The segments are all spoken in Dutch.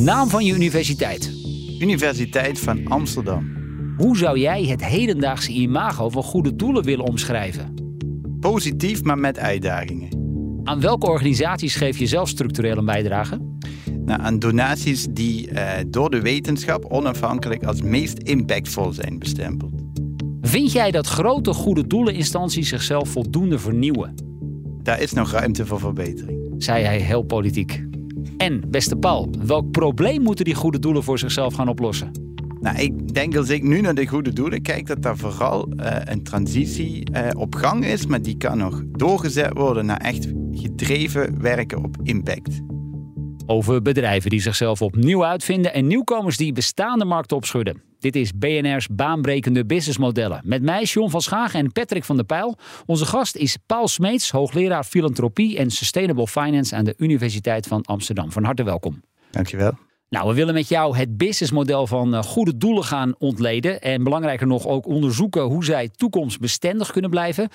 Naam van je universiteit. Universiteit van Amsterdam. Hoe zou jij het hedendaagse imago van goede doelen willen omschrijven? Positief, maar met uitdagingen. Aan welke organisaties geef je zelf structureel een bijdrage? Nou, aan donaties die eh, door de wetenschap onafhankelijk als meest impactvol zijn bestempeld. Vind jij dat grote goede doeleninstanties zichzelf voldoende vernieuwen? Daar is nog ruimte voor verbetering. Zei hij heel politiek. En, beste Paul, welk probleem moeten die goede doelen voor zichzelf gaan oplossen? Nou, ik denk als ik nu naar de goede doelen kijk, dat daar vooral uh, een transitie uh, op gang is, maar die kan nog doorgezet worden naar echt gedreven werken op impact. Over bedrijven die zichzelf opnieuw uitvinden en nieuwkomers die bestaande markten opschudden. Dit is BNR's baanbrekende businessmodellen. Met mij, John van Schagen en Patrick van der Pijl. Onze gast is Paul Smeets, hoogleraar filantropie en sustainable finance aan de Universiteit van Amsterdam. Van harte welkom. Dankjewel. Nou, we willen met jou het businessmodel van eh, goede doelen gaan ontleden. En belangrijker nog ook onderzoeken hoe zij toekomstbestendig kunnen blijven.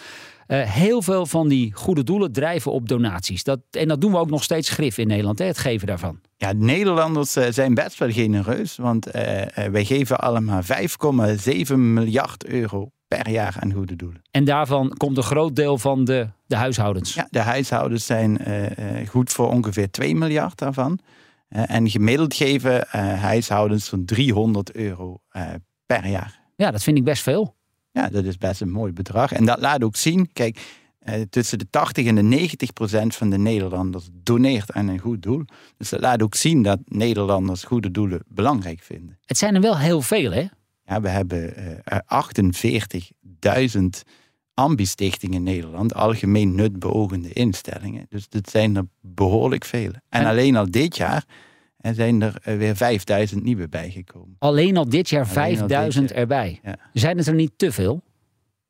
Uh, heel veel van die goede doelen drijven op donaties. Dat, en dat doen we ook nog steeds grif in Nederland, hè, het geven daarvan. Ja, Nederlanders uh, zijn best wel genereus. Want uh, wij geven allemaal 5,7 miljard euro per jaar aan goede doelen. En daarvan komt een groot deel van de, de huishoudens? Ja, de huishoudens zijn goed voor ongeveer 2 miljard daarvan. En gemiddeld geven huishoudens zo'n 300 euro per jaar. Ja, dat vind ik best veel. Ja, dat is best een mooi bedrag. En dat laat ook zien, kijk, eh, tussen de 80 en de 90 procent van de Nederlanders doneert aan een goed doel. Dus dat laat ook zien dat Nederlanders goede doelen belangrijk vinden. Het zijn er wel heel veel, hè? Ja, we hebben uh, 48.000 ambistichtingen in Nederland, algemeen nutbeogende instellingen. Dus dat zijn er behoorlijk veel. En, en alleen al dit jaar en zijn er eh, weer 5000 nieuwe bijgekomen. Alleen al dit jaar 5000 erbij. Ja. Zijn het er niet te veel?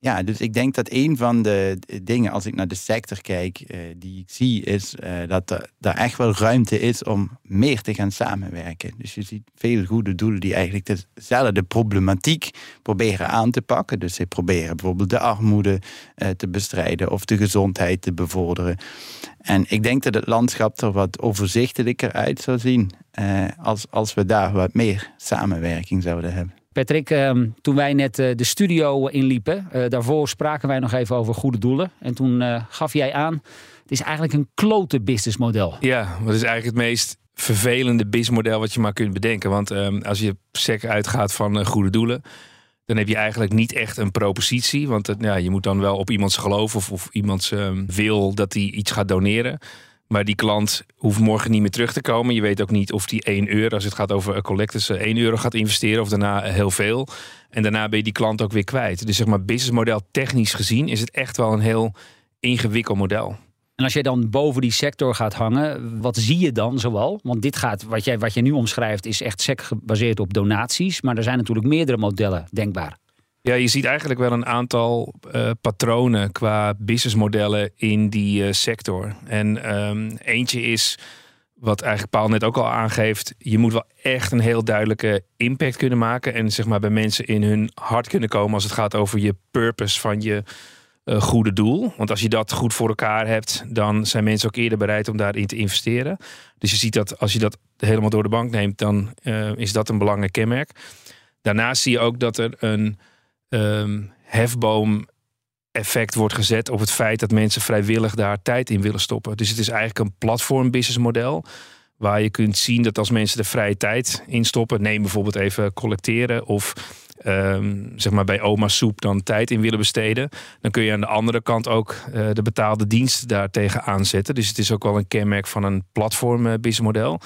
Ja, dus ik denk dat een van de dingen, als ik naar de sector kijk, uh, die ik zie, is uh, dat er, er, echt wel ruimte is om meer te gaan samenwerken. Dus je ziet veel goede doelen die eigenlijk dezelfde problematiek proberen aan te pakken. Dus ze proberen bijvoorbeeld de armoede uh, te bestrijden of de gezondheid te bevorderen. En ik denk dat het landschap er wat overzichtelijker uit zou zien als, als we daar wat meer samenwerking zouden hebben. Patrick, ehm, toen wij net de studio inliepen, daarvoor spraken wij nog even over goede doelen. En toen gaf jij aan, het is eigenlijk een klote businessmodel. Ja, dat is eigenlijk het meest vervelende businessmodel wat je maar kunt bedenken. Want um, als je sec uitgaat van goede doelen, dan heb je eigenlijk niet echt een propositie. Want je moet dan wel op iemands geloof of, of iemands um, wil dat hij iets gaat doneren. Maar die klant hoeft morgen niet meer terug te komen. Je weet ook niet of die 1 euro, als het gaat over collectors, 1 euro gaat investeren of daarna heel veel. En daarna ben je die klant ook weer kwijt. Dus zeg maar, businessmodel technisch gezien is het echt wel een heel ingewikkeld model. En als jij dan boven die sector gaat hangen, wat zie je dan zoal? Want dit gaat, wat jij, wat jij nu omschrijft, is echt sec gebaseerd op donaties. Maar er zijn natuurlijk meerdere modellen denkbaar. Ja, je ziet eigenlijk wel een aantal uh, patronen qua businessmodellen in die uh, sector. En um, eentje is, wat eigenlijk Paul net ook al aangeeft, je moet wel echt een heel duidelijke impact kunnen maken. En zeg maar bij mensen in hun hart kunnen komen als het gaat over je purpose van je uh, goede doel. Want als je dat goed voor elkaar hebt, dan zijn mensen ook eerder bereid om daarin te investeren. Dus je ziet dat als je dat helemaal door de bank neemt, dan is dat een belangrijk kenmerk. Daarnaast zie je ook dat er een um, hefboom effect wordt gezet op het feit dat mensen vrijwillig daar tijd in willen stoppen. Dus het is eigenlijk een platform business model. Waar je kunt zien dat als mensen de vrije tijd in stoppen, neem bijvoorbeeld even collecteren of um, zeg maar bij oma soep dan tijd in willen besteden, dan kun je aan de andere kant ook uh, de betaalde dienst daartegen aanzetten. Dus het is ook wel een kenmerk van een platform uh, businessmodel.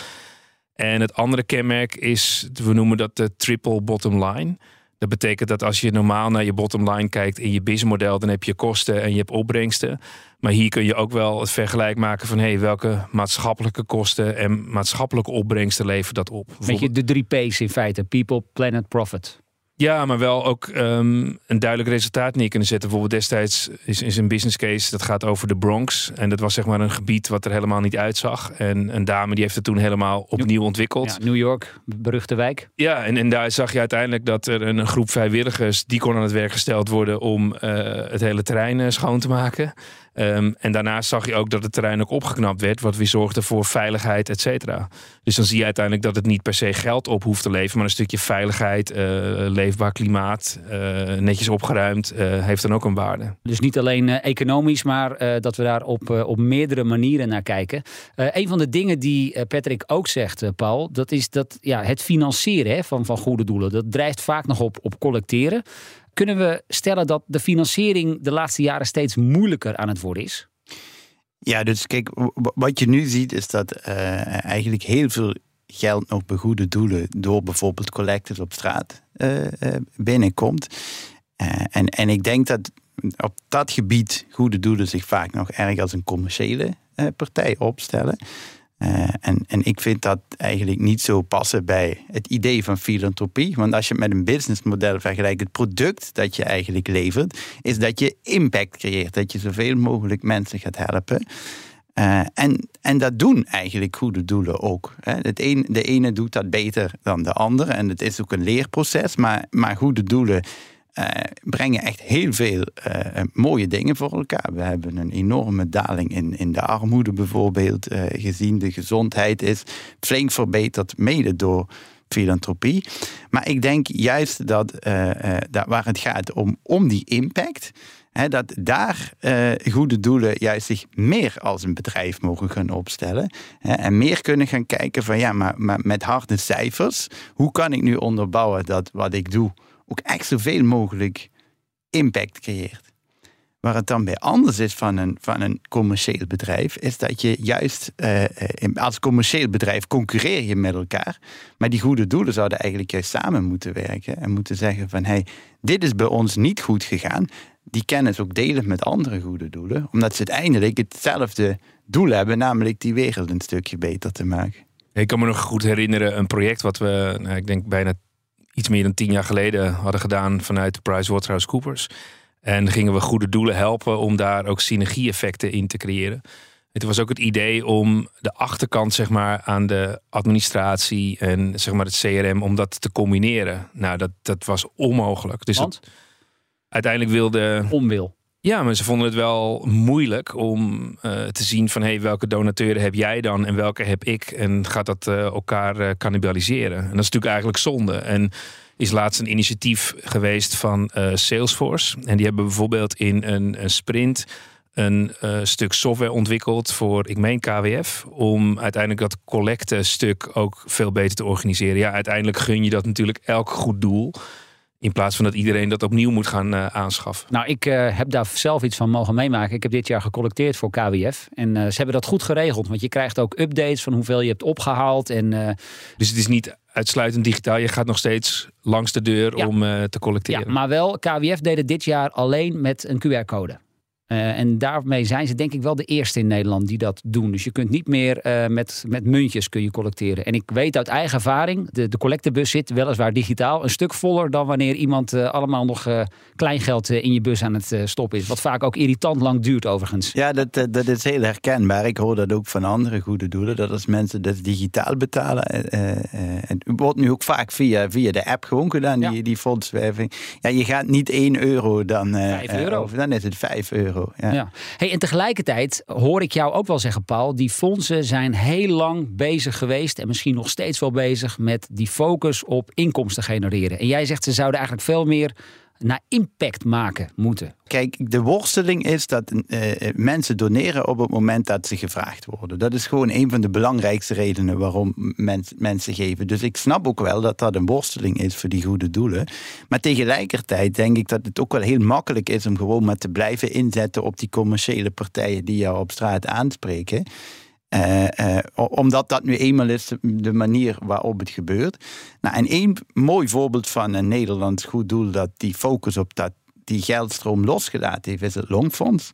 En het andere kenmerk is, we noemen dat de triple bottom line. Dat betekent dat als je normaal naar je bottom line kijkt in je businessmodel, dan heb je kosten en je hebt opbrengsten. Maar hier kun je ook wel het vergelijk maken van hey, welke maatschappelijke kosten en maatschappelijke opbrengsten levert dat op. Weet je de drie P's in feite: people, planet, profit. Ja, maar wel ook ehm, een duidelijk resultaat neer kunnen zetten. Bijvoorbeeld destijds is, is een business case dat gaat over de Bronx. En dat was zeg maar een gebied wat er helemaal niet uitzag. En een dame die heeft het toen helemaal opnieuw ontwikkeld. Ja, New York, beruchte wijk. Ja, en, en daar zag je uiteindelijk dat er een groep vrijwilligers... die kon aan het werk gesteld worden om uh, het hele terrein uh, schoon te maken. Um, en daarnaast zag je ook dat het terrein ook opgeknapt werd, wat weer zorgde voor veiligheid, et cetera. Dus dan zie je uiteindelijk dat het niet per se geld op hoeft te leveren, maar een stukje veiligheid, uh, leefbaar klimaat, uh, netjes opgeruimd, uh, heeft dan ook een waarde. Dus niet alleen economisch, maar dat we daar op, op meerdere manieren naar kijken. een van de dingen die Patrick ook zegt, Paul, dat is dat ja, het financieren hè, van, van goede doelen, dat drijft vaak nog op, op collecteren. Kunnen we stellen dat de financiering de laatste jaren steeds moeilijker aan het worden is? Ja, dus kijk, wat je nu ziet is dat uh, eigenlijk heel veel geld nog bij goede doelen door bijvoorbeeld collectors op straat uh, uh, binnenkomt. en, en ik denk dat op dat gebied goede doelen zich vaak nog erg als een commerciële partij opstellen. Uh, en, en ik vind dat eigenlijk niet zo passen bij het idee van filantropie. Want als je het met een businessmodel vergelijkt, het product dat je eigenlijk levert, is dat je impact creëert. Dat je zoveel mogelijk mensen gaat helpen. Uh, en, en dat doen eigenlijk goede doelen ook. Hè. Het een, de ene doet dat beter dan de andere. En het is ook een leerproces. Maar, maar goede doelen uh, brengen echt heel veel uh, mooie dingen voor elkaar. We hebben een enorme daling in, in de armoede bijvoorbeeld uh, gezien. De gezondheid is flink verbeterd, mede door filantropie. Maar ik denk juist dat, dat waar het gaat om, om die impact. Hè, dat daar goede doelen juist zich meer als een bedrijf mogen gaan opstellen. Hè, en meer kunnen gaan kijken van ja, maar met harde cijfers. Hoe kan ik nu onderbouwen dat wat ik doe ook echt zoveel mogelijk impact creëert. Waar het dan bij anders is van een, van een commercieel bedrijf, is dat je juist uh, als commercieel bedrijf concurreer je met elkaar. Maar die goede doelen zouden eigenlijk juist samen moeten werken en moeten zeggen van hey, dit is bij ons niet goed gegaan. Die kennis ook delen met andere goede doelen, omdat ze uiteindelijk hetzelfde doel hebben, namelijk die wereld een stukje beter te maken. Ik kan me nog goed herinneren een project wat we, nou, ik denk bijna iets meer dan tien jaar geleden hadden gedaan vanuit PricewaterhouseCoopers. En gingen we goede doelen helpen om daar ook synergie-effecten in te creëren. Het was ook het idee om de achterkant zeg maar, aan de administratie en zeg maar, het CRM, om dat te combineren. Nou, dat, dat was onmogelijk. Dus Want? uiteindelijk wilde. Onwil. Ja, maar ze vonden het wel moeilijk om uh, te zien van hey, welke donateuren heb jij dan en welke heb ik en gaat dat uh, elkaar uh, cannibaliseren. En dat is natuurlijk eigenlijk zonde. En is laatst een initiatief geweest van Salesforce en die hebben bijvoorbeeld in een, een sprint een stuk software ontwikkeld voor, ik meen KWF, om uiteindelijk dat collecte stuk ook veel beter te organiseren. Ja, uiteindelijk gun je dat natuurlijk elk goed doel. In plaats van dat iedereen dat opnieuw moet gaan uh, aanschaffen. Nou, ik uh, heb daar zelf iets van mogen meemaken. Ik heb dit jaar gecollecteerd voor KWF. En uh, ze hebben dat goed geregeld. Want je krijgt ook updates van hoeveel je hebt opgehaald. En, dus het is niet uitsluitend digitaal. Je gaat nog steeds langs de deur ja. om te collecteren. Ja, maar wel, KWF deed het dit jaar alleen met een QR-code. Uh, en daarmee zijn ze denk ik wel de eerste in Nederland die dat doen. Dus je kunt niet meer uh, met, met muntjes kun je collecteren. En ik weet uit eigen ervaring, de, de collectebus zit weliswaar digitaal een stuk voller dan wanneer iemand uh, allemaal nog kleingeld in je bus aan het stoppen is. Wat vaak ook irritant lang duurt overigens. Ja, dat, dat is heel herkenbaar. Ik hoor dat ook van andere goede doelen. Dat als mensen dat digitaal betalen. het wordt nu ook vaak via, via de app gewoon gedaan, ja. die, die fondswerving. Ja, je gaat niet 1 euro dan... 5 euro. Over, dan is het 5 euro. Ja. ja. Hey, en tegelijkertijd hoor ik jou ook wel zeggen, Paul, die fondsen zijn heel lang bezig geweest en misschien nog steeds wel bezig met die focus op inkomsten genereren. En jij zegt ze zouden eigenlijk veel meer naar impact maken moeten. Kijk, de worsteling is dat uh, mensen doneren op het moment dat ze gevraagd worden. Dat is gewoon een van de belangrijkste redenen waarom mens, mensen geven. Dus ik snap ook wel dat dat een worsteling is voor die goede doelen. Maar tegelijkertijd denk ik dat het ook wel heel makkelijk is om gewoon maar te blijven inzetten op die commerciële partijen die jou op straat aanspreken. Uh, uh, omdat dat nu eenmaal is de manier waarop het gebeurt. Nou, en één mooi voorbeeld van een Nederlands goed doel dat die focus op dat, die geldstroom losgelaten heeft, is het Longfonds.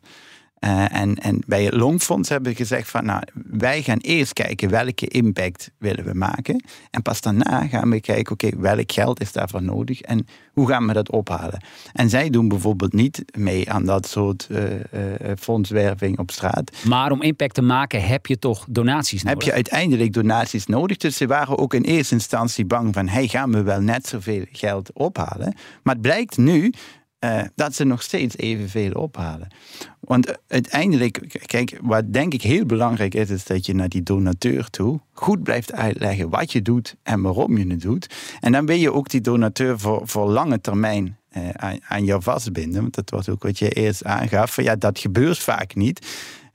Uh, en, en bij het Longfonds hebben we gezegd van nou, wij gaan eerst kijken welke impact willen we maken. En pas daarna gaan we kijken, oké, welk geld is daarvoor nodig en hoe gaan we dat ophalen. En zij doen bijvoorbeeld niet mee aan dat soort uh, uh, fondswerving op straat. Maar om impact te maken heb je toch donaties nodig? Heb je uiteindelijk donaties nodig. Dus ze waren ook in eerste instantie bang van, hey, gaan we wel net zoveel geld ophalen? Maar het blijkt nu uh, dat ze nog steeds evenveel ophalen. Want uiteindelijk, kijk, wat denk ik heel belangrijk is, is dat je naar die donateur toe goed blijft uitleggen wat je doet en waarom je het doet. En dan wil je ook die donateur voor, voor lange termijn uh, aan, aan jou vastbinden. Want dat was ook wat je eerst aangaf. Ja, dat gebeurt vaak niet.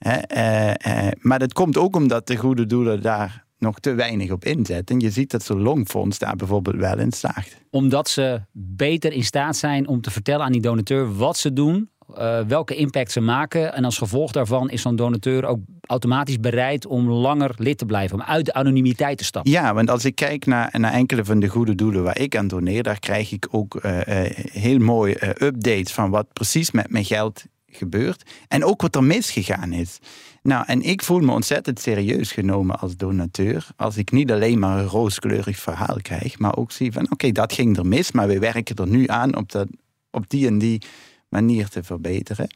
Uh, maar dat komt ook omdat de goede doelen daar nog te weinig op inzetten. En je ziet dat zo'n longfonds daar bijvoorbeeld wel in slaagt. Omdat ze beter in staat zijn om te vertellen aan die donateur wat ze doen, uh, welke impact ze maken. En als gevolg daarvan is zo'n donateur ook automatisch bereid om langer lid te blijven, om uit de anonimiteit te stappen. Ja, want als ik kijk naar, naar enkele van de goede doelen waar ik aan doneer, daar krijg ik ook uh, uh, heel mooi updates van wat precies met mijn geld gebeurt en ook wat er misgegaan is. Nou, en ik voel me ontzettend serieus genomen als donateur. Als ik niet alleen maar een rooskleurig verhaal krijg, maar ook zie van oké, dat ging er mis, maar we werken er nu aan op, dat, op die en die manier te verbeteren.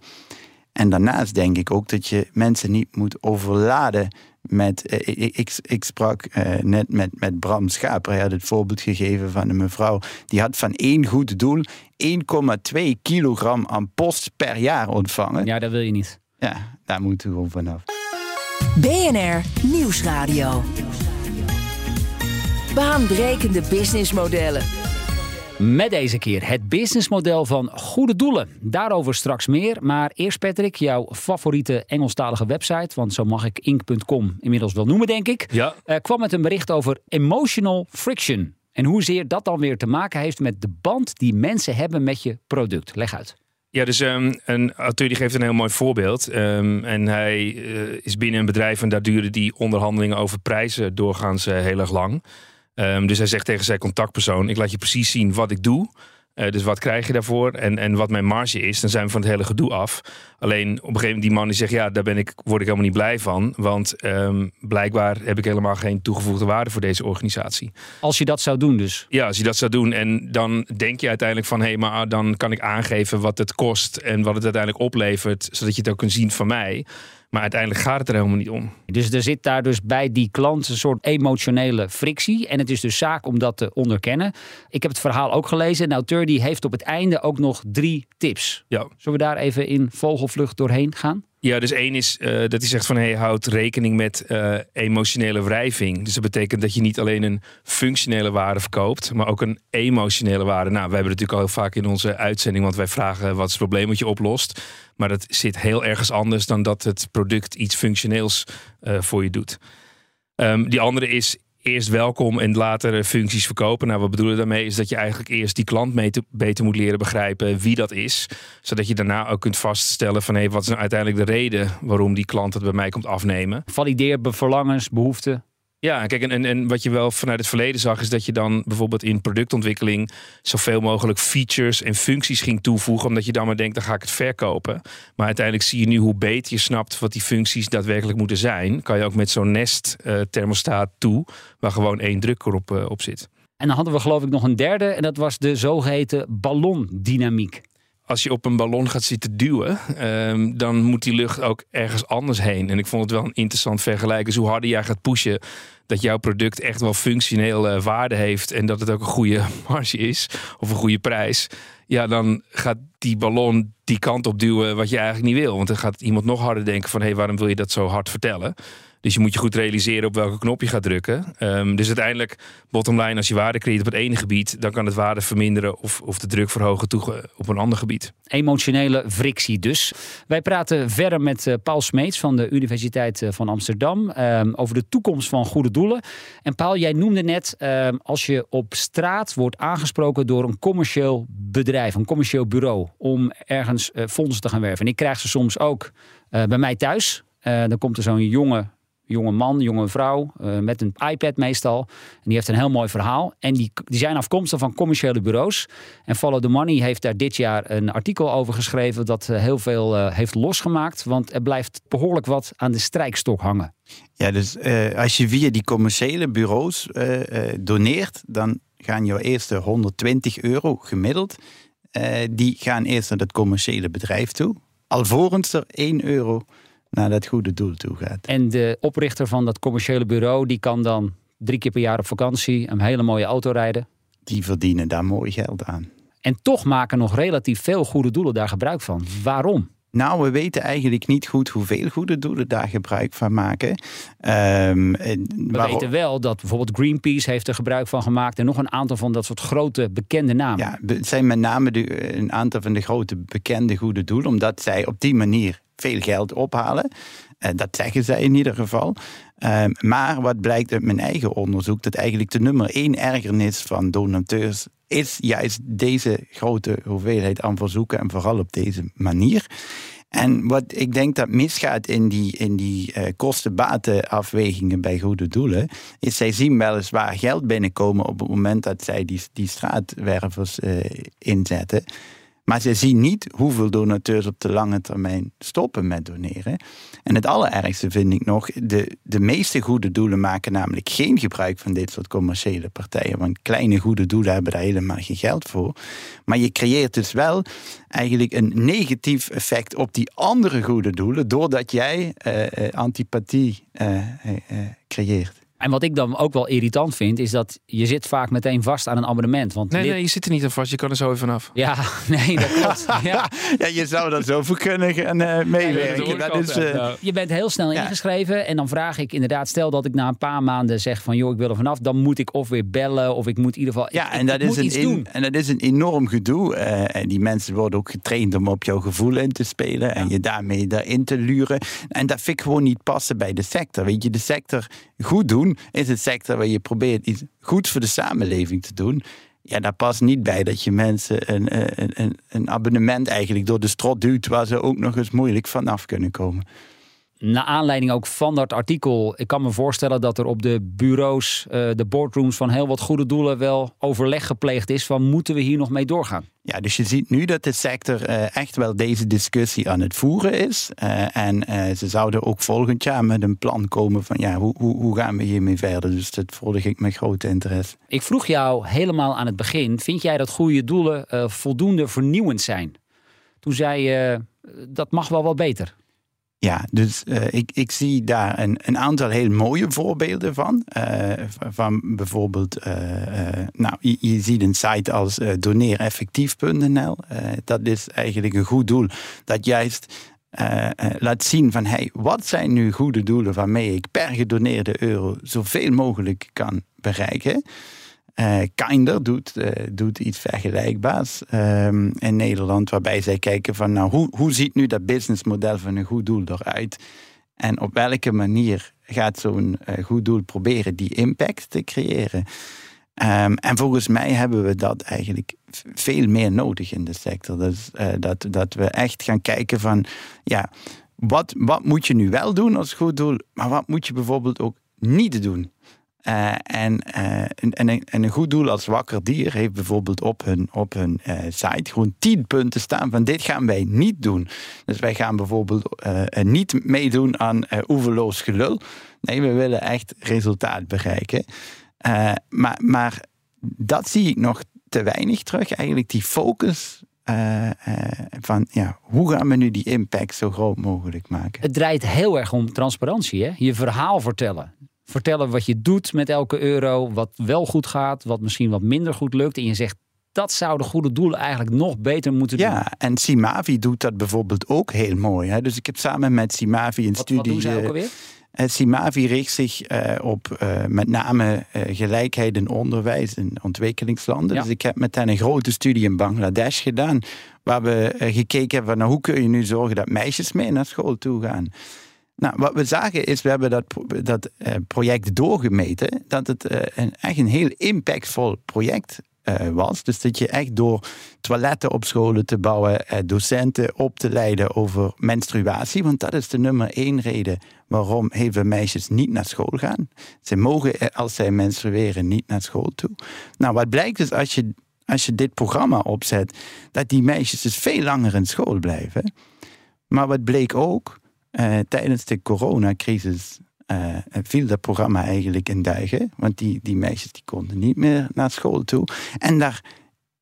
En daarnaast denk ik ook dat je mensen niet moet overladen met. Eh, ik, ik, ik, sprak uh, net met, met Bram Schaper. Hij had het voorbeeld gegeven van een mevrouw. Die had van één goed doel 1,2 kilogram aan post per jaar ontvangen. Ja, dat wil je niet. Ja, daar moeten we gewoon vanaf. BNR Nieuwsradio. Baanbrekende businessmodellen. Met deze keer het businessmodel van goede doelen. Daarover straks meer. Maar eerst Patrick, jouw favoriete Engelstalige website, want zo mag ik ink.com inmiddels wel noemen, denk ik. Ja. Uh, kwam met een bericht over emotional friction. En hoezeer dat dan weer te maken heeft met de band die mensen hebben met je product. Leg uit. Ja, dus um, een auteur die geeft een heel mooi voorbeeld. Um, en hij uh, is binnen een bedrijf en daar duren die onderhandelingen over prijzen doorgaans uh, heel erg lang. Um, dus hij zegt tegen zijn contactpersoon: Ik laat je precies zien wat ik doe. Uh, dus wat krijg je daarvoor en, en wat mijn marge is, dan zijn we van het hele gedoe af. Alleen op een gegeven moment die man die zegt, ja, daar ben ik, word ik helemaal niet blij van. Want um, blijkbaar heb ik helemaal geen toegevoegde waarde voor deze organisatie. Als je dat zou doen dus? Ja, als je dat zou doen. En dan denk je uiteindelijk van, hé, hey, maar dan kan ik aangeven wat het kost en wat het uiteindelijk oplevert. Zodat je het ook kunt zien van mij. Maar uiteindelijk gaat het er helemaal niet om. Dus er zit daar dus bij die klant een soort emotionele frictie. En het is dus zaak om dat te onderkennen. Ik heb het verhaal ook gelezen. De auteur die heeft op het einde ook nog drie tips. Ja. Zullen we daar even in vogelvlucht doorheen gaan? Ja, dus één is uh, dat hij zegt van hey, houd rekening met uh, emotionele wrijving. Dus dat betekent dat je niet alleen een functionele waarde verkoopt, maar ook een emotionele waarde. Nou, wij hebben het natuurlijk al heel vaak in onze uitzending, want wij vragen wat is het probleem wat je oplost. Maar dat zit heel ergens anders dan dat het product iets functioneels uh, voor je doet. Um, die andere is eerst welkom en later functies verkopen. Nou, wat bedoelen daarmee? Is dat je eigenlijk eerst die klant beter moet leren begrijpen wie dat is. Zodat je daarna ook kunt vaststellen van hé, hey, wat is nou uiteindelijk de reden waarom die klant het bij mij komt afnemen. Valideer verlangens, behoeften. Ja, kijk, en, en, wat je wel vanuit het verleden zag, is dat je dan bijvoorbeeld in productontwikkeling zoveel mogelijk features en functies ging toevoegen, omdat je dan maar denkt, dan ga ik het verkopen. Maar uiteindelijk zie je nu hoe beter je snapt wat die functies daadwerkelijk moeten zijn, kan je ook met zo'n Nest uh, thermostaat toe, waar gewoon één druk erop uh, op zit. En dan hadden we geloof ik nog een derde, en dat was de zogeheten ballondynamiek als je op een ballon gaat zitten duwen, um, dan moet die lucht ook ergens anders heen. En ik vond het wel een interessant vergelijken. Dus hoe harder jij gaat pushen, dat jouw product echt wel functioneel uh, waarde heeft en dat het ook een goede marge is of een goede prijs. Ja, dan gaat die ballon die kant op duwen wat je eigenlijk niet wil. Want dan gaat iemand nog harder denken van hé, hey, waarom wil je dat zo hard vertellen? Dus je moet je goed realiseren op welke knop je gaat drukken. Um, dus uiteindelijk, bottom line, als je waarde creëert op het ene gebied, dan kan het waarde verminderen of, of de druk verhogen toe op een ander gebied. Emotionele frictie dus. Wij praten verder met uh, Paul Smeets van de Universiteit uh, van Amsterdam um, over de toekomst van goede doelen. En Paul, jij noemde net, um, als je op straat wordt aangesproken door een commercieel bedrijf, een commercieel bureau, om ergens fondsen te gaan werven. En ik krijg ze soms ook bij mij thuis. dan komt er zo'n jonge jonge man, jonge vrouw, uh, met een iPad meestal. En die heeft een heel mooi verhaal. En die, die zijn afkomstig van commerciële bureaus. En Follow the Money heeft daar dit jaar een artikel over geschreven dat uh, heel veel uh, heeft losgemaakt. Want er blijft behoorlijk wat aan de strijkstok hangen. Ja, dus als je via die commerciële bureaus doneert, dan gaan jouw eerste 120 euro gemiddeld. die gaan eerst naar het commerciële bedrijf toe. Alvorens er 1 euro naar dat goede doel toe gaat. En de oprichter van dat commerciële bureau, die kan dan drie keer per jaar op vakantie een hele mooie auto rijden. Die verdienen daar mooi geld aan. En toch maken nog relatief veel goede doelen daar gebruik van. Waarom? Nou, we weten eigenlijk niet goed hoeveel goede doelen daar gebruik van maken. Um, we weten wel dat bijvoorbeeld Greenpeace heeft er gebruik van gemaakt. En nog een aantal van dat soort grote bekende namen. Ja, het zijn met name de, een aantal van de grote bekende goede doelen. Omdat zij op die manier veel geld ophalen. Uh, dat zeggen zij in ieder geval. Uh, maar wat blijkt uit mijn eigen onderzoek, dat eigenlijk de nummer één ergernis van donateurs is juist deze grote hoeveelheid aan verzoeken en vooral op deze manier. En wat ik denk dat misgaat in die, in die uh, kosten-baten-afwegingen bij goede doelen, is zij zien weliswaar geld binnenkomen op het moment dat zij die, die straatwervers uh, inzetten. Maar ze zien niet hoeveel donateurs op de lange termijn stoppen met doneren. En het allerergste vind ik nog, de, de meeste goede doelen maken namelijk geen gebruik van dit soort commerciële partijen. Want kleine goede doelen hebben daar helemaal geen geld voor. Maar je creëert dus wel eigenlijk een negatief effect op die andere goede doelen, doordat jij uh, antipathie uh, creëert. En wat ik dan ook wel irritant vind, is dat je zit vaak meteen vast aan een abonnement. Want nee, nee, je zit er niet aan vast. Je kan er zo even vanaf. Ja, nee, dat klopt. ja. ja, je zou er zo voor kunnen gaan uh, meewerken. dat is, uh... Je bent heel snel ingeschreven en dan vraag ik inderdaad, stel dat ik na een paar maanden zeg van joh, ik wil er vanaf, dan moet ik of weer bellen of ik moet in ieder geval. Ja, ik, en, dat ik is een en dat is een enorm gedoe. Uh, en die mensen worden ook getraind om op jouw gevoel in te spelen ja. en je daarmee daarin te luren. En dat vind ik gewoon niet passen bij de sector. Weet je, de sector goed doen is het sector waar je probeert iets goeds voor de samenleving te doen. Ja, daar past niet bij dat je mensen een, een, een abonnement eigenlijk door de strot duwt waar ze ook nog eens moeilijk vanaf kunnen komen. Na aanleiding ook van dat artikel, ik kan me voorstellen dat er op de bureaus, de boardrooms van heel wat goede doelen wel overleg gepleegd is van moeten we hier nog mee doorgaan? Ja, dus je ziet nu dat de sector uh, echt wel deze discussie aan het voeren is. Uh, en ze zouden ook volgend jaar met een plan komen van ja, hoe, hoe, hoe gaan we hiermee verder? Dus dat volg ik met grote interesse. Ik vroeg jou helemaal aan het begin, vind jij dat goede doelen voldoende vernieuwend zijn? Toen zei je, dat mag wel wat beter. Ja, dus uh, ik, ik zie daar een, een aantal heel mooie voorbeelden van. Uh, van bijvoorbeeld, uh, nou, je, je, ziet een site als doneereffectief.nl. dat is eigenlijk een goed doel dat juist laat zien van hey, wat zijn nu goede doelen waarmee ik per gedoneerde euro zoveel mogelijk kan bereiken. Uh, Kinder doet, uh, doet iets vergelijkbaars um, in Nederland, waarbij zij kijken van nou, hoe, hoe ziet nu dat businessmodel van een goed doel eruit? En op welke manier gaat zo'n uh, goed doel proberen die impact te creëren? Um, en volgens mij hebben we dat eigenlijk veel meer nodig in de sector. Dus, dat, dat we echt gaan kijken van ja, wat, wat moet je nu wel doen als goed doel, maar wat moet je bijvoorbeeld ook niet doen? Uh, en, uh, en, en, en, een goed doel als Wakker Dier heeft bijvoorbeeld op hun, op hun uh, site gewoon tien punten staan van dit gaan wij niet doen. Dus wij gaan bijvoorbeeld niet meedoen aan oeverloos gelul. Nee, we willen echt resultaat bereiken. maar, maar dat zie ik nog te weinig terug. Eigenlijk die focus van ja, hoe gaan we nu die impact zo groot mogelijk maken? Het draait heel erg om transparantie. Hè? Je verhaal vertellen vertellen wat je doet met elke euro, wat wel goed gaat, wat misschien wat minder goed lukt. En je zegt, dat zouden goede doelen eigenlijk nog beter moeten doen. Ja, en Simavi doet dat bijvoorbeeld ook heel mooi. Hè? Dus ik heb samen met Simavi een wat, studie... Wat doen zij ook alweer? Uh, Simavi richt zich uh, op uh, met name gelijkheid in onderwijs in ontwikkelingslanden. Ja. Dus ik heb met hen een grote studie in Bangladesh gedaan, waar we gekeken hebben naar hoe kun je nu zorgen dat meisjes mee naar school toe gaan. Nou, wat we zagen is, we hebben dat, dat uh, project doorgemeten, dat het uh, een, echt een heel impactvol project eh, was. Dus dat je echt door toiletten op scholen te bouwen, eh, docenten op te leiden over menstruatie. Want dat is de nummer één reden waarom heel meisjes niet naar school gaan. Ze mogen, eh, als zij menstrueren, niet naar school toe. Nou, wat blijkt is als je, als je dit programma opzet, dat die meisjes dus veel langer in school blijven. Maar wat bleek ook, uh, tijdens de coronacrisis uh, viel dat programma eigenlijk in duigen. Want die, die meisjes die konden niet meer naar school toe. En daar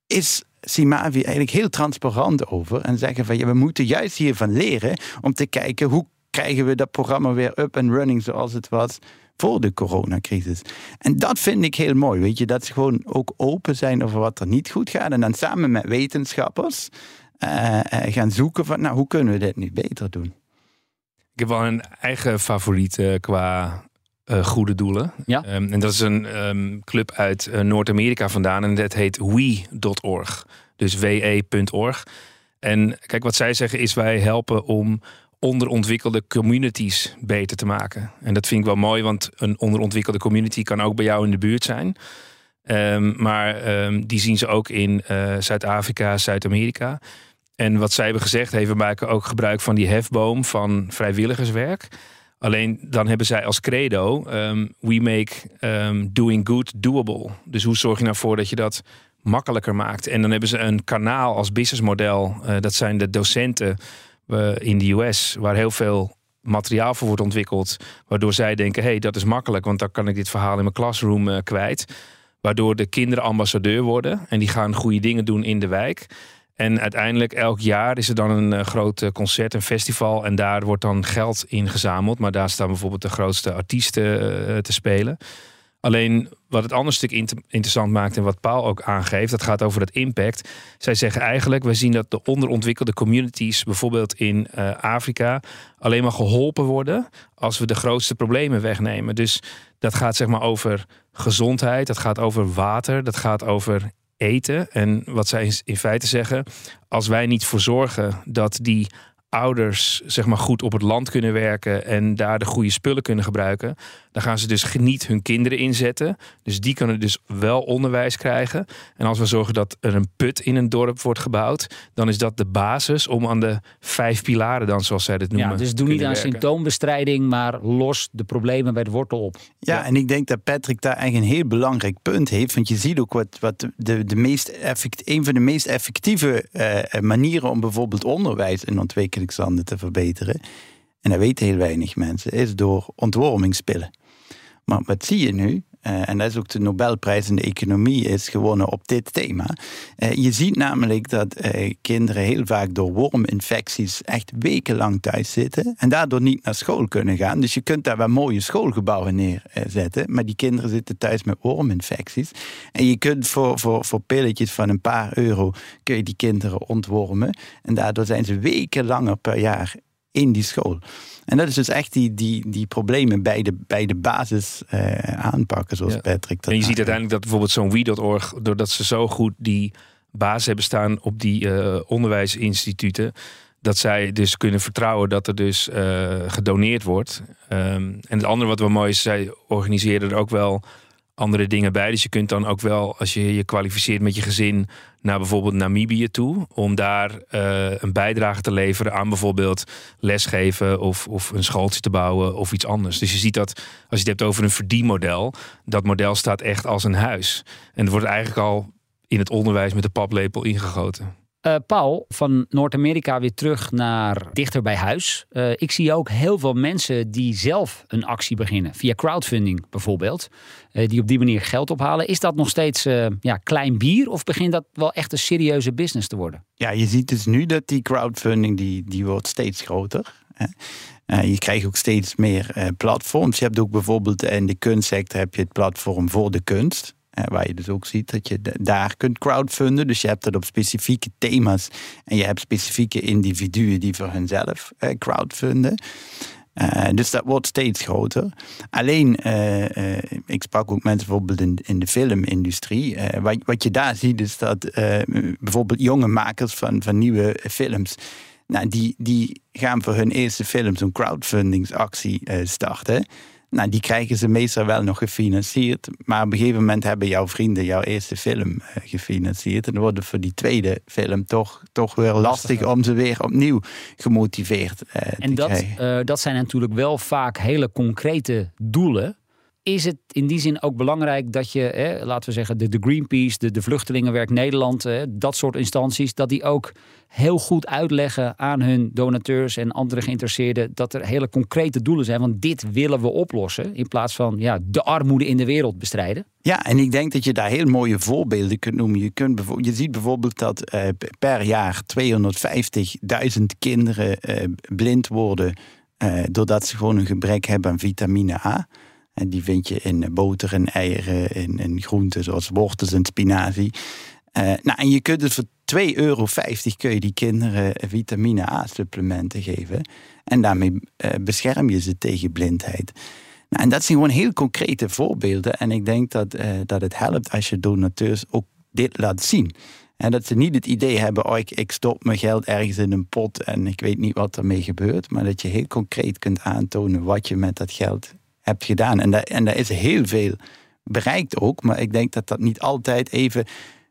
is Simavi eigenlijk heel transparant over. En zeggen van ja, we moeten juist hiervan leren om te kijken hoe krijgen we dat programma weer up and running zoals het was voor de coronacrisis. En dat vind ik heel mooi, weet je, dat ze gewoon ook open zijn over wat er niet goed gaat. En dan samen met wetenschappers uh, gaan zoeken van, nou, hoe kunnen we dit nu beter doen? Ik heb wel een eigen favoriet uh, qua uh, goede doelen. Ja? Um, en dat is een um, club uit uh, Noord-Amerika vandaan. En dat heet we.org. Dus we.org. En kijk, wat zij zeggen is wij helpen om onderontwikkelde communities beter te maken. En dat vind ik wel mooi, want een onderontwikkelde community kan ook bij jou in de buurt zijn. Um, maar die zien ze ook in Zuid-Afrika, Zuid-Amerika. En wat zij hebben gezegd, heeft, we maken ook gebruik van die hefboom van vrijwilligerswerk. Alleen dan hebben zij als credo: um, we make um, doing good doable. Dus hoe zorg je nou voor dat je dat makkelijker maakt? En dan hebben ze een kanaal als businessmodel. Uh, dat zijn de docenten uh, in de US, waar heel veel materiaal voor wordt ontwikkeld. Waardoor zij denken: hey, dat is makkelijk, want dan kan ik dit verhaal in mijn classroom uh, kwijt. Waardoor de kinderen ambassadeur worden en die gaan goede dingen doen in de wijk. En uiteindelijk elk jaar is er dan een uh, groot eh, concert, een festival. En daar wordt dan geld in gezameld. Maar daar staan bijvoorbeeld de grootste artiesten uh, te spelen. Alleen wat het andere stuk inter interessant maakt en wat Paul ook aangeeft, dat gaat over dat impact. Zij zeggen eigenlijk, we zien dat de onderontwikkelde communities, bijvoorbeeld in Afrika, alleen maar geholpen worden als we de grootste problemen wegnemen. Dus dat gaat zeg maar over gezondheid, dat gaat over water, dat gaat over eten. En wat zij in feite zeggen, als wij niet voor zorgen dat die ouders zeg maar goed op het land kunnen werken en daar de goede spullen kunnen gebruiken, dan gaan ze dus niet hun kinderen inzetten. Dus die kunnen dus wel onderwijs krijgen. En als we zorgen dat er een put in een dorp wordt gebouwd, dan is dat de basis om aan de vijf pilaren dan, zoals zij het noemen. Ja, dus doe niet aan werken. symptoombestrijding, maar los de problemen bij de wortel op. Ja, ja, en ik denk dat Patrick daar echt een heel belangrijk punt heeft. Want je ziet ook wat, wat de, de meest effect, een van de meest effectieve uh, manieren om bijvoorbeeld onderwijs in ontwikkelingslanden te verbeteren. En dat weten heel weinig mensen, is door ontwormingspillen. Maar wat zie je nu? Uh, en dat is ook de Nobelprijs in de economie is gewonnen op dit thema. Uh, je ziet namelijk dat uh, kinderen heel vaak door worminfecties echt wekenlang thuis zitten en daardoor niet naar school kunnen gaan. Dus je kunt daar wel mooie schoolgebouwen neerzetten, maar die kinderen zitten thuis met worminfecties. En je kunt voor, voor, voor pilletjes van een paar euro kun je die kinderen ontwormen. En daardoor zijn ze weken langer per jaar in die school. En dat is dus echt die, die, die problemen bij de, bij de basis uh, aanpakken, zoals ja. Patrick dat En je ziet uiteindelijk dat bijvoorbeeld zo'n We.org, doordat ze zo goed die basis hebben staan op die uh, onderwijsinstituten, dat zij dus kunnen vertrouwen dat er dus uh, gedoneerd wordt. Um, en het andere wat wel mooi is, zij organiseren er ook wel andere dingen bij. Dus je kunt dan ook wel, als je je kwalificeert met je gezin, naar bijvoorbeeld Namibië toe. Om daar uh, een bijdrage te leveren aan bijvoorbeeld lesgeven of, of een schooltje te bouwen of iets anders. Dus je ziet dat, als je het hebt over een verdienmodel, dat model staat echt als een huis. En het wordt eigenlijk al in het onderwijs met de paplepel ingegoten. Uh, Paul, van Noord-Amerika weer terug naar dichter bij huis. Uh, ik zie ook heel veel mensen die zelf een actie beginnen. Via crowdfunding bijvoorbeeld. Uh, die op die manier geld ophalen. Is dat nog steeds ja, klein bier? Of begint dat wel echt een serieuze business te worden? Ja, je ziet dus nu dat die crowdfunding die, die wordt steeds groter. je krijgt ook steeds meer platforms. Je hebt ook bijvoorbeeld in de kunstsector heb je het platform voor de kunst. Uh, waar je dus ook ziet dat je daar kunt crowdfunden. Dus je hebt dat op specifieke thema's. En je hebt specifieke individuen die voor hunzelf uh, crowdfunden. Uh, dus dat wordt steeds groter. Alleen, ik sprak ook mensen bijvoorbeeld in, in de filmindustrie. wat, wat je daar ziet is dat bijvoorbeeld jonge makers van, van nieuwe films. Nou, die, die gaan voor hun eerste film zo'n crowdfundingsactie starten. Nou, die krijgen ze meestal wel nog gefinancierd. Maar op een gegeven moment hebben jouw vrienden jouw eerste film eh, gefinancierd. En dan wordt het voor die tweede film toch, toch weer lastig om ze weer opnieuw gemotiveerd uh, en te dat, krijgen. uh, dat zijn natuurlijk wel vaak hele concrete doelen. Is het in die zin ook belangrijk dat je, hè, laten we zeggen, de, de Greenpeace, de, de Vluchtelingenwerk Nederland, hè, dat soort instanties, dat die ook heel goed uitleggen aan hun donateurs en andere geïnteresseerden dat er hele concrete doelen zijn. Want dit willen we oplossen. In plaats van ja, de armoede in de wereld bestrijden. Ja, en ik denk dat je daar heel mooie voorbeelden kunt noemen. Je, kunt je ziet bijvoorbeeld dat uh, per jaar 250.000 kinderen uh, blind worden. Uh, doordat ze gewoon een gebrek hebben aan vitamine A. En die vind je in boter en eieren, in, groenten zoals wortels en spinazie. Uh, nou, en je kunt dus voor 2,50 euro kun je die kinderen vitamine A-supplementen geven. En daarmee bescherm je ze tegen blindheid. Nou, en dat zijn gewoon heel concrete voorbeelden. En ik denk dat, dat het helpt als je donateurs ook dit laat zien. En dat ze niet het idee hebben, oh, ik, ik stop mijn geld ergens in een pot en ik weet niet wat ermee gebeurt. Maar dat je heel concreet kunt aantonen wat je met dat geld hebt gedaan. En daar, en daar is heel veel bereikt ook. Maar ik denk dat dat niet altijd even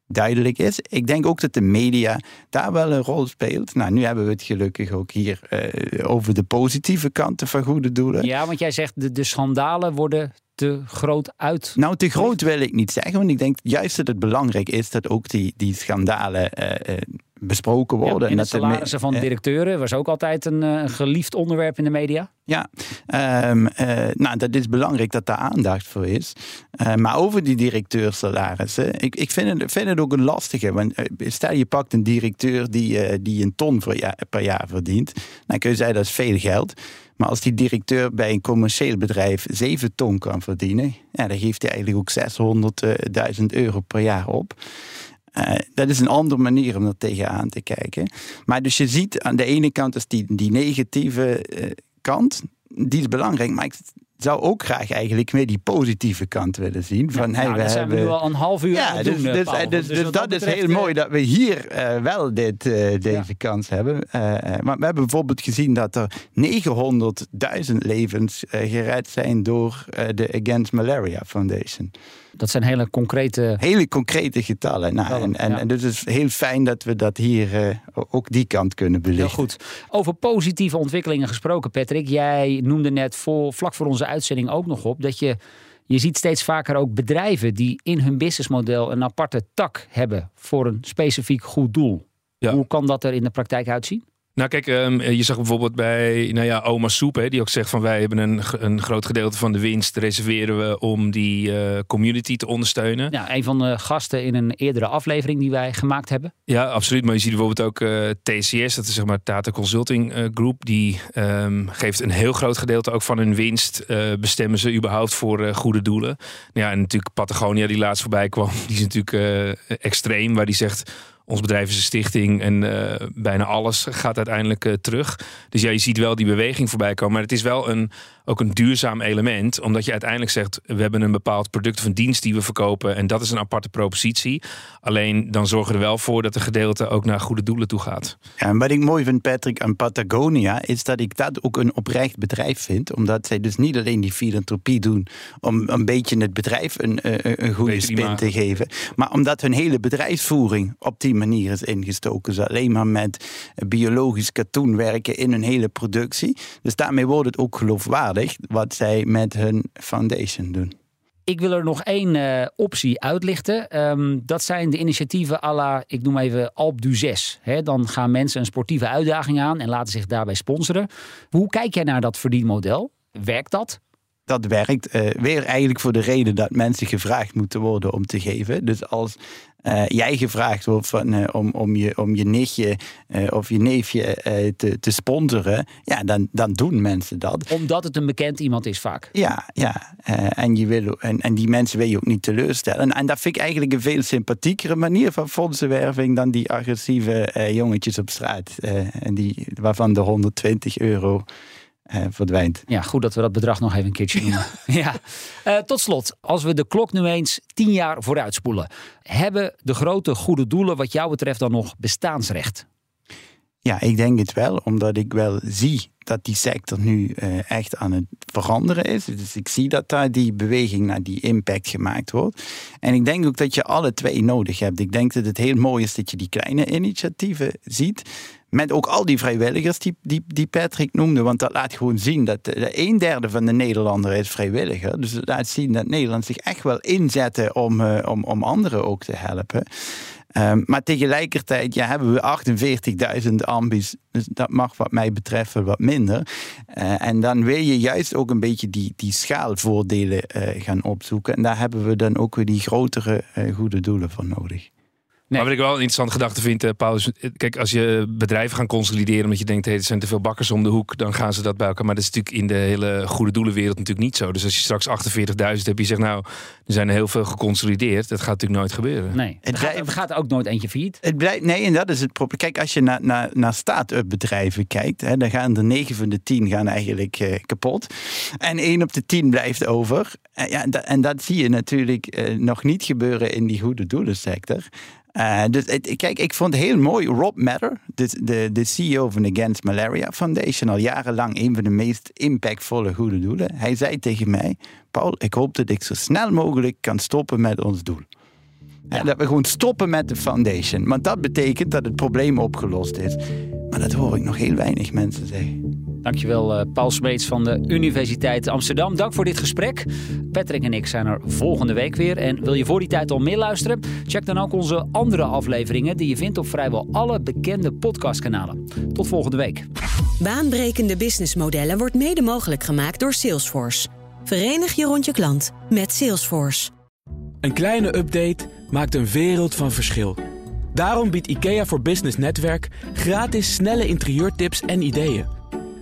duidelijk is. Ik denk ook dat de media daar wel een rol speelt. Nou, nu hebben we het gelukkig ook hier uh, over de positieve kanten van goede doelen. Ja, want jij zegt de, de schandalen worden te groot uit. Nou, te groot wil ik niet zeggen. Want ik denk juist dat het belangrijk is dat ook die, die schandalen uh, besproken worden. Ja, en de salarissen van directeuren was ook altijd een uh, geliefd onderwerp in de media. Ja, um, uh, nou, dat is belangrijk dat daar aandacht voor is. Uh, maar over die directeursalarissen, ik, ik vind, het, vind het ook een lastige. Want stel je pakt een directeur die, die een ton per jaar, per jaar verdient, dan kun je zeggen dat is veel geld. Maar als die directeur bij een commercieel bedrijf 7 ton kan verdienen, ja, dan geeft hij eigenlijk ook 600.000 euro per jaar op. Uh, dat is een andere manier om er tegenaan te kijken. Maar dus je ziet aan de ene kant is die, die negatieve uh, kant, die is belangrijk. Maar ik zou ook graag eigenlijk meer die positieve kant willen zien. Van, ja, hey, nou, we zijn hebben... we nu al een half uur ja, aan het dus, doen, dus, dus, Dus dus dat, is heel eh, mooi dat we hier uh, wel dit, uh, deze Ja. kans hebben. Uh, maar we hebben bijvoorbeeld gezien dat er 900.000 levens gered zijn door de Against Malaria Foundation. Dat zijn hele concrete... Hele concrete getallen. Nou, Getallen, en, en, ja. en dus het is heel fijn dat we dat hier uh, ook die kant kunnen belichten. Heel goed. Over positieve ontwikkelingen gesproken, Patrick. Jij noemde net voor, vlak voor onze uitzending ook nog op dat je. Je ziet steeds vaker ook bedrijven die in hun businessmodel een aparte tak hebben voor een specifiek goed doel. Ja. Hoe kan dat er in de praktijk uitzien? Nou kijk, um, je zag bijvoorbeeld bij nou ja, Oma Soep, hè, die ook zegt van wij hebben een, een groot gedeelte van de winst reserveren we om die uh, community te ondersteunen. Ja, een van de gasten in een eerdere aflevering die wij gemaakt hebben. Ja, absoluut. Maar je ziet bijvoorbeeld ook uh, TCS, dat is zeg maar Tata Consulting uh, Group, die um, geeft een heel groot gedeelte ook van hun winst bestemmen ze überhaupt voor goede doelen. Ja, en natuurlijk Patagonia die laatst voorbij kwam, die is natuurlijk extreem, waar die zegt ons bedrijf is een stichting en uh, bijna alles gaat uiteindelijk uh, terug. Dus ja, je ziet wel die beweging voorbij komen. Maar het is wel een, ook een duurzaam element. Omdat je uiteindelijk zegt, we hebben een bepaald product of een dienst die we verkopen. En dat is een aparte propositie. Alleen dan zorgen we er wel voor dat de gedeelte ook naar goede doelen toe gaat. Ja, en wat ik mooi vind, Patrick, aan Patagonia... is dat ik dat ook een oprecht bedrijf vind. Omdat zij dus niet alleen die filantropie doen... om een beetje het bedrijf een, een, een goede spin te geven. Maar omdat hun hele bedrijfsvoering op die manier is ingestoken. Ze alleen maar met biologisch katoen werken in hun hele productie. Dus daarmee wordt het ook geloofwaardig wat zij met hun foundation doen. Ik wil er nog één uh, optie uitlichten. Um, dat zijn de initiatieven à la, ik noem even Alp du 6. He, dan gaan mensen een sportieve uitdaging aan en laten zich daarbij sponsoren. Hoe kijk jij naar dat verdienmodel? Werkt dat? Dat werkt uh, weer eigenlijk voor de reden dat mensen gevraagd moeten worden om te geven. Dus als uh, jij gevraagd wordt van, uh, om, om, je, om je nichtje of je neefje te, te sponsoren, ja, dan, dan doen mensen dat. Omdat het een bekend iemand is vaak. Ja, ja. en, je wil, en, en die mensen wil je ook niet teleurstellen. En, en dat vind ik eigenlijk een veel sympathiekere manier van fondsenwerving dan die agressieve jongetjes op straat. en die, waarvan de 120 euro verdwijnt. Ja, goed dat we dat bedrag nog even een keertje noemen. ja. Uh, tot slot, als we de klok nu eens tien jaar vooruitspoelen, hebben de grote goede doelen wat jou betreft dan nog bestaansrecht? Ja, ik denk het wel, omdat ik wel zie dat die sector nu uh, echt aan het veranderen is. Dus ik zie dat daar die beweging naar die impact gemaakt wordt. En ik denk ook dat je alle twee nodig hebt. Ik denk dat het heel mooi is dat je die kleine initiatieven ziet. Met ook al die vrijwilligers die, die, die Patrick noemde. Want dat laat gewoon zien dat een derde van de Nederlander is vrijwilliger. Dus dat laat zien dat Nederland zich echt wel inzetten om, uh, om, om anderen ook te helpen. Um, maar tegelijkertijd ja, hebben we 48.000 ambies. Dus dat mag wat mij betreft wat minder. Uh, en dan wil je juist ook een beetje die, die schaalvoordelen uh, gaan opzoeken. En daar hebben we dan ook weer die grotere goede doelen voor nodig. Maar wat ik wel een interessante gedachte vind, uh, Paulus. Kijk, als je bedrijven gaan consolideren omdat je denkt, hey, er zijn te veel bakkers om de hoek, dan gaan ze dat bij elkaar. Maar dat is natuurlijk in de hele goede doelenwereld natuurlijk niet zo. Dus als je straks 48.000 hebt, je zegt, nou, er zijn er heel veel geconsolideerd. Dat gaat natuurlijk nooit gebeuren. Nee, het gaat, gaat ook nooit eentje failliet. Het blijft, nee, en dat is het probleem. Kijk, als je naar, naar, naar start-up bedrijven kijkt, hè, dan gaan er 9 van de 10 gaan eigenlijk uh, kapot. En 1 op de 10 blijft over. En, ja, en dat zie je natuurlijk uh, nog niet gebeuren in die goede doelensector. Uh, dus kijk, ik vond het heel mooi. Rob Matter, de, de, de CEO van de Against Malaria Foundation, al jarenlang een van de meest impactvolle goede doelen. Hij zei tegen mij: Paul, ik hoop dat ik zo snel mogelijk kan stoppen met ons doel. Ja. En dat we gewoon stoppen met de foundation. Want dat betekent dat het probleem opgelost is. Maar dat hoor ik nog heel weinig mensen zeggen. Dankjewel, uh, Paul Smeets van de Universiteit Amsterdam. Dank voor dit gesprek. Patrick en ik zijn er volgende week weer. En wil je voor die tijd al meer luisteren? Check dan ook onze andere afleveringen die je vindt op vrijwel alle bekende podcastkanalen. Tot volgende week. Baanbrekende businessmodellen wordt mede mogelijk gemaakt door Salesforce. Verenig je rond je klant met Salesforce. Een kleine update maakt een wereld van verschil. Daarom biedt IKEA voor Business Netwerk gratis snelle interieurtips en ideeën.